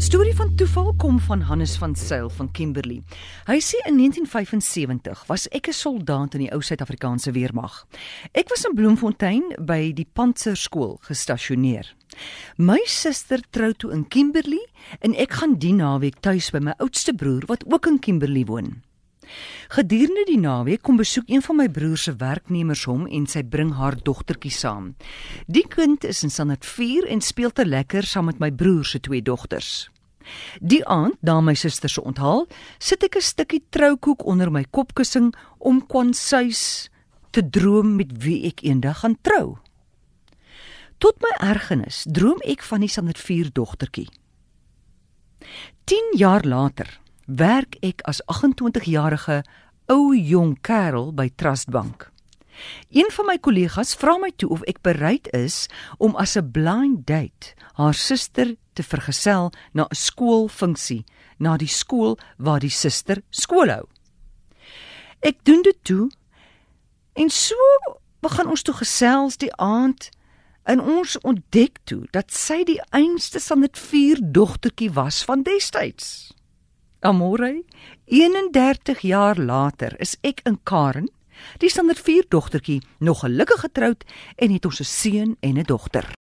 Storie van toeval kom van Hannes van Sail van Kimberley. Hy sê in 1975 was ek 'n soldaat in die ou Suid-Afrikaanse weermag. Ek was in Bloemfontein by die Pantserskool gestasioneer. My suster trou toe in Kimberley en ek gaan die naweek tuis by my oudste broer wat ook in Kimberley woon. Gedurende die naweek kom besoek een van my broer se werknemers hom en sy bring haar dogtertjie saam. Die kind is in standaard 4 en speel te lekker saam met my broer se twee dogters. Die aand, na my suster se onthaal, sit ek 'n stukkie troukoek onder my kopkussing om kwansuis te droom met wie ek eendag gaan trou. Tot my ergernis droom ek van die standaard 4 dogtertjie. 10 jaar later werk ek as 28-jarige ou jong kerel by Trust Bank. Een van my kollegas vra my toe of ek bereid is om as 'n blind date haar suster te vergesel na 'n skoolfunksie, na die skool waar die suster skool hou. Ek doen dit toe en so begin ons toe gesels die aand en ons ontdek toe dat sy die einste van dit vier dogtertjie was van destyds. Amore, 31 jaar later is ek in Karen, die standaard 4 dogtertjie, nog gelukkig getroud en het ons 'n seun en 'n dogter.